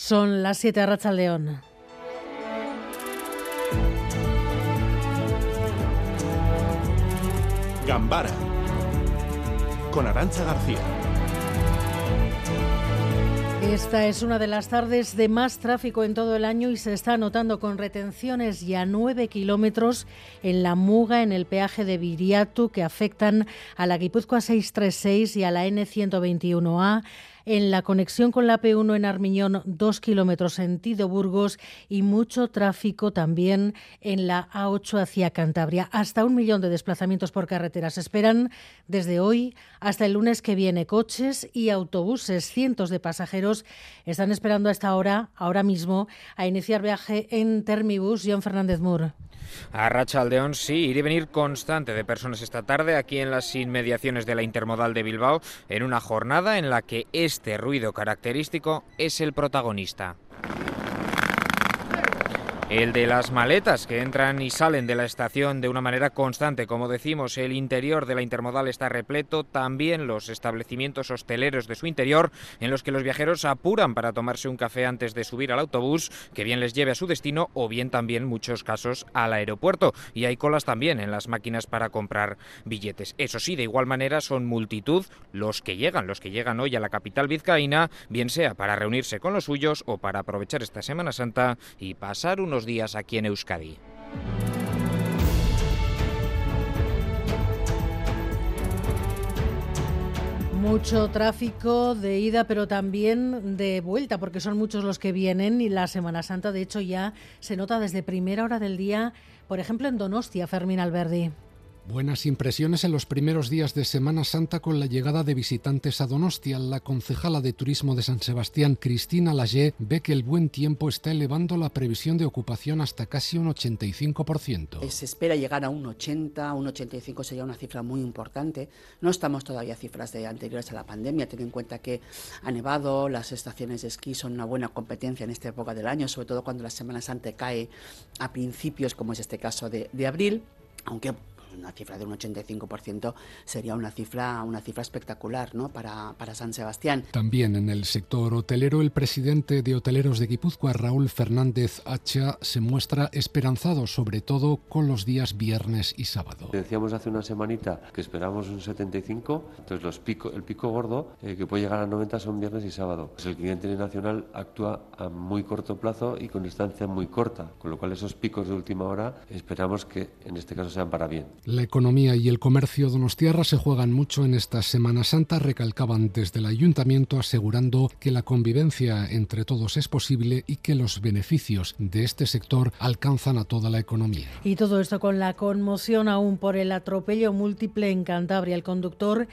Son las 7 de León. Gambara con Arancha García. Esta es una de las tardes de más tráfico en todo el año y se está notando con retenciones ya 9 kilómetros en la Muga, en el peaje de Viriatu, que afectan a la Guipúzcoa 636 y a la N121A en la conexión con la P1 en Armiñón, dos kilómetros sentido Burgos y mucho tráfico también en la A8 hacia Cantabria. Hasta un millón de desplazamientos por carretera se esperan desde hoy hasta el lunes que viene. Coches y autobuses, cientos de pasajeros están esperando a esta hora, ahora mismo, a iniciar viaje en Termibus. John Fernández Mur. A Racha Aldeón sí, ir y venir constante de personas esta tarde aquí en las inmediaciones de la Intermodal de Bilbao, en una jornada en la que este ruido característico es el protagonista. El de las maletas que entran y salen de la estación de una manera constante. Como decimos, el interior de la intermodal está repleto, también los establecimientos hosteleros de su interior, en los que los viajeros apuran para tomarse un café antes de subir al autobús, que bien les lleve a su destino o bien también, en muchos casos, al aeropuerto. Y hay colas también en las máquinas para comprar billetes. Eso sí, de igual manera son multitud los que llegan, los que llegan hoy a la capital vizcaína, bien sea para reunirse con los suyos o para aprovechar esta Semana Santa y pasar unos días aquí en Euskadi. Mucho tráfico de ida, pero también de vuelta, porque son muchos los que vienen y la Semana Santa, de hecho, ya se nota desde primera hora del día, por ejemplo, en Donostia, Fermín Alberdi. Buenas impresiones en los primeros días de Semana Santa con la llegada de visitantes a Donostia. La concejala de Turismo de San Sebastián, Cristina Lagé, ve que el buen tiempo está elevando la previsión de ocupación hasta casi un 85%. Se espera llegar a un 80, un 85 sería una cifra muy importante. No estamos todavía a cifras de anteriores a la pandemia, ten en cuenta que ha nevado, las estaciones de esquí son una buena competencia en esta época del año, sobre todo cuando la Semana Santa cae a principios, como es este caso de, de abril, aunque una cifra de un 85% sería una cifra, una cifra espectacular ¿no? para, para San Sebastián. También en el sector hotelero, el presidente de Hoteleros de Guipúzcoa, Raúl Fernández Hacha, se muestra esperanzado, sobre todo con los días viernes y sábado. Decíamos hace una semanita que esperamos un 75, entonces los pico, el pico gordo, eh, que puede llegar a 90, son viernes y sábado. Pues el cliente nacional actúa a muy corto plazo y con distancia muy corta, con lo cual esos picos de última hora esperamos que en este caso sean para bien. La economía y el comercio donostiarra se juegan mucho en esta Semana Santa, recalcaban desde el ayuntamiento asegurando que la convivencia entre todos es posible y que los beneficios de este sector alcanzan a toda la economía. Y todo esto con la conmoción aún por el atropello múltiple en Cantabria. El conductor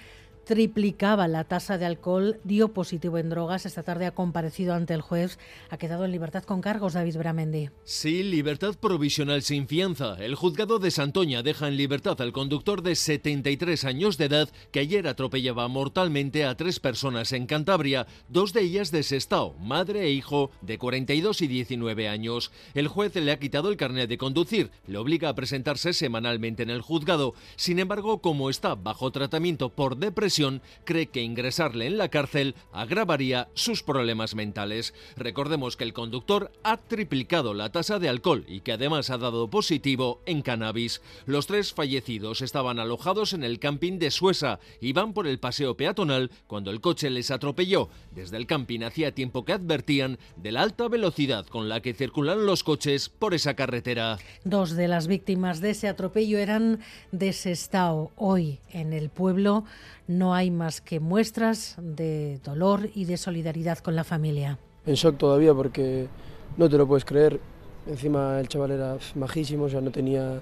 triplicaba la tasa de alcohol, dio positivo en drogas. Esta tarde ha comparecido ante el juez. Ha quedado en libertad con cargos David Bramendi. Sí, libertad provisional sin fianza. El juzgado de Santoña deja en libertad al conductor de 73 años de edad que ayer atropellaba mortalmente a tres personas en Cantabria, dos de ellas de Sestao, madre e hijo de 42 y 19 años. El juez le ha quitado el carnet de conducir, le obliga a presentarse semanalmente en el juzgado. Sin embargo, como está bajo tratamiento por depresión, cree que ingresarle en la cárcel agravaría sus problemas mentales. Recordemos que el conductor ha triplicado la tasa de alcohol y que además ha dado positivo en cannabis. Los tres fallecidos estaban alojados en el camping de Suesa y van por el paseo peatonal cuando el coche les atropelló. Desde el camping hacía tiempo que advertían de la alta velocidad con la que circulan los coches por esa carretera. Dos de las víctimas de ese atropello eran de Sestao. Hoy en el pueblo no hay más que muestras de dolor y de solidaridad con la familia. En shock todavía porque no te lo puedes creer. Encima el chaval era majísimo, o sea, no tenía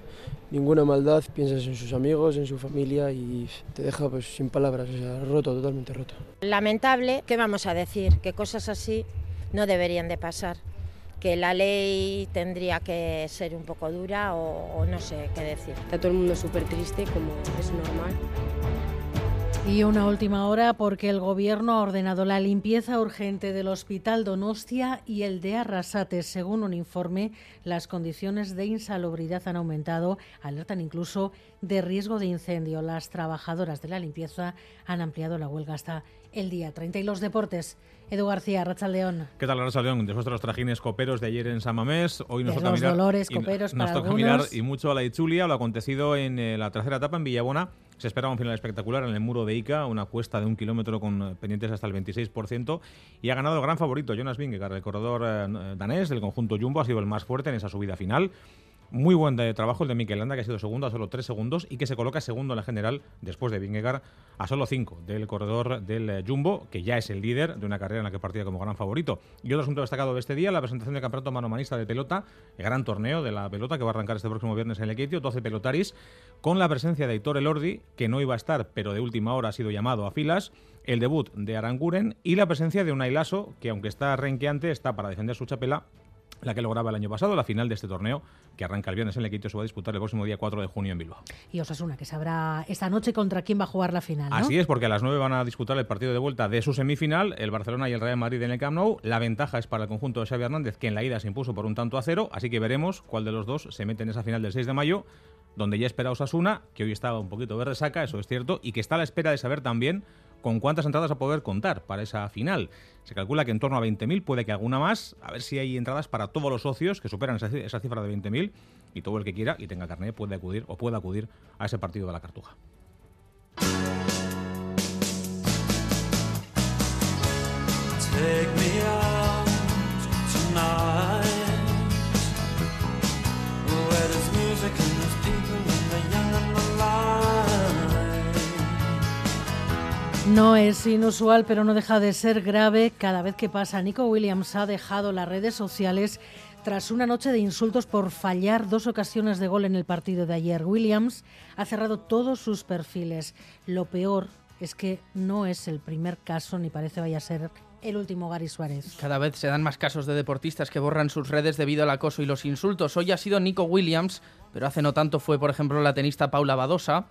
ninguna maldad. Piensas en sus amigos, en su familia y te deja pues sin palabras, o sea, roto, totalmente roto. Lamentable, ¿qué vamos a decir? Que cosas así no deberían de pasar. Que la ley tendría que ser un poco dura o, o no sé qué decir. Está todo el mundo súper triste, como es normal. Y una última hora porque el Gobierno ha ordenado la limpieza urgente del Hospital Donostia y el de Arrasate. Según un informe, las condiciones de insalubridad han aumentado, alertan incluso de riesgo de incendio. Las trabajadoras de la limpieza han ampliado la huelga hasta el día 30. Y los deportes. Edu García, Rachaldeón. ¿Qué tal, Rachaldeón? Después de los trajines coperos de ayer en San Mamés, hoy nos toca mirar. dolores y coperos nos para toca mirar algunos. y mucho a la Itzulia, lo acontecido en eh, la tercera etapa en Villabona. Se esperaba un final espectacular en el muro de Ica, una cuesta de un kilómetro con pendientes hasta el 26%. Y ha ganado el gran favorito, Jonas Vingegaard, el corredor eh, danés del conjunto Jumbo, ha sido el más fuerte en esa subida final. Muy buen de trabajo el de Mikel que ha sido segundo a solo 3 segundos y que se coloca segundo en la general después de Vingegaard a solo 5 del corredor del eh, Jumbo, que ya es el líder de una carrera en la que partía como gran favorito. Y otro asunto destacado de este día, la presentación del campeonato manomanista de pelota, el gran torneo de la pelota que va a arrancar este próximo viernes en el Equitio, 12 pelotaris, con la presencia de Aitor Elordi, que no iba a estar, pero de última hora ha sido llamado a filas, el debut de Aranguren y la presencia de Unai Lasso, que aunque está renqueante, está para defender su chapela la que lograba el año pasado, la final de este torneo, que arranca el viernes en el Equitio, se va a disputar el próximo día 4 de junio en Bilbao. Y Osasuna, que sabrá esta noche contra quién va a jugar la final. ¿no? Así es, porque a las 9 van a disputar el partido de vuelta de su semifinal, el Barcelona y el Real Madrid en el Camp Nou. La ventaja es para el conjunto de Xavi Hernández, que en la ida se impuso por un tanto a cero, así que veremos cuál de los dos se mete en esa final del 6 de mayo, donde ya espera Osasuna, que hoy estaba un poquito verde saca, eso es cierto, y que está a la espera de saber también con cuántas entradas a poder contar para esa final. Se calcula que en torno a 20.000, puede que alguna más, a ver si hay entradas para todos los socios que superan esa, esa cifra de 20.000 y todo el que quiera y tenga carnet puede acudir o puede acudir a ese partido de la Cartuja. No es inusual, pero no deja de ser grave cada vez que pasa. Nico Williams ha dejado las redes sociales tras una noche de insultos por fallar dos ocasiones de gol en el partido de ayer. Williams ha cerrado todos sus perfiles. Lo peor es que no es el primer caso ni parece vaya a ser el último Gary Suárez. Cada vez se dan más casos de deportistas que borran sus redes debido al acoso y los insultos. Hoy ha sido Nico Williams, pero hace no tanto fue, por ejemplo, la tenista Paula Badosa.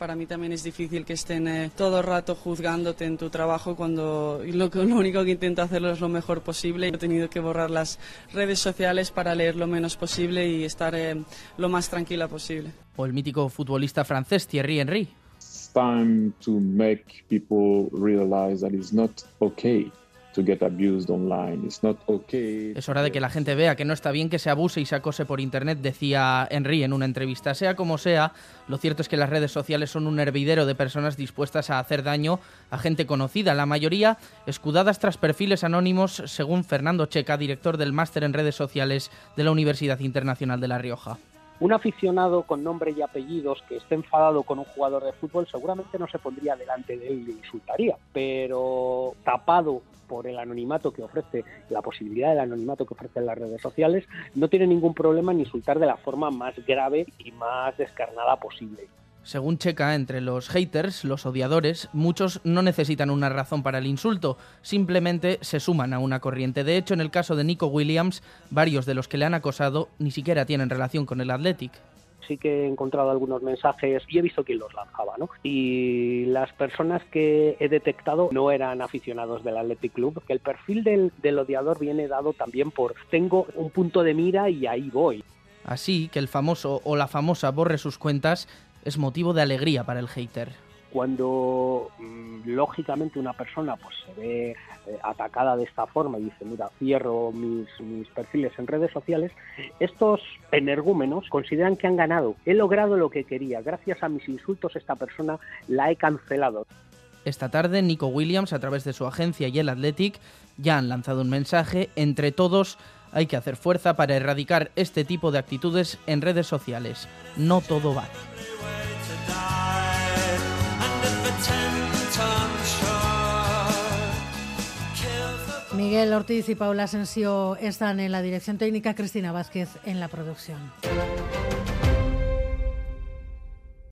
Para mí también es difícil que estén eh, todo el rato juzgándote en tu trabajo cuando lo, lo único que intento hacerlo es lo mejor posible. He tenido que borrar las redes sociales para leer lo menos posible y estar eh, lo más tranquila posible. O el mítico futbolista francés Thierry Henry. It's time to make people realize that it's not okay to get abused online. It's not okay. Es hora de que la gente vea que no está bien que se abuse y se acose por internet, decía Henry en una entrevista. Sea como sea, lo cierto es que las redes sociales son un hervidero de personas dispuestas a hacer daño a gente conocida, la mayoría escudadas tras perfiles anónimos, según Fernando Checa, director del máster en redes sociales de la Universidad Internacional de La Rioja. Un aficionado con nombre y apellidos que esté enfadado con un jugador de fútbol seguramente no se pondría delante de él y le insultaría, pero tapado por el anonimato que ofrece, la posibilidad del anonimato que ofrecen las redes sociales, no tiene ningún problema en insultar de la forma más grave y más descarnada posible. Según Checa, entre los haters, los odiadores, muchos no necesitan una razón para el insulto, simplemente se suman a una corriente. De hecho, en el caso de Nico Williams, varios de los que le han acosado ni siquiera tienen relación con el Athletic. sí que he encontrado algunos mensajes y he visto quién los lanzaba, ¿no? Y las personas que he detectado no eran aficionados del Athletic Club, que el perfil del, del odiador viene dado también por tengo un punto de mira y ahí voy. Así que el famoso o la famosa borre sus cuentas es motivo de alegría para el hater. Cuando mm, lógicamente una persona pues se ve eh, atacada de esta forma y dice, mira, cierro mis, mis perfiles en redes sociales, estos energúmenos consideran que han ganado. He logrado lo que quería. Gracias a mis insultos esta persona la he cancelado. Esta tarde, Nico Williams, a través de su agencia y el Athletic, ya han lanzado un mensaje. Entre todos, hay que hacer fuerza para erradicar este tipo de actitudes en redes sociales. No todo vale. Miguel Ortiz y Paula Asensio están en la dirección técnica, Cristina Vázquez en la producción.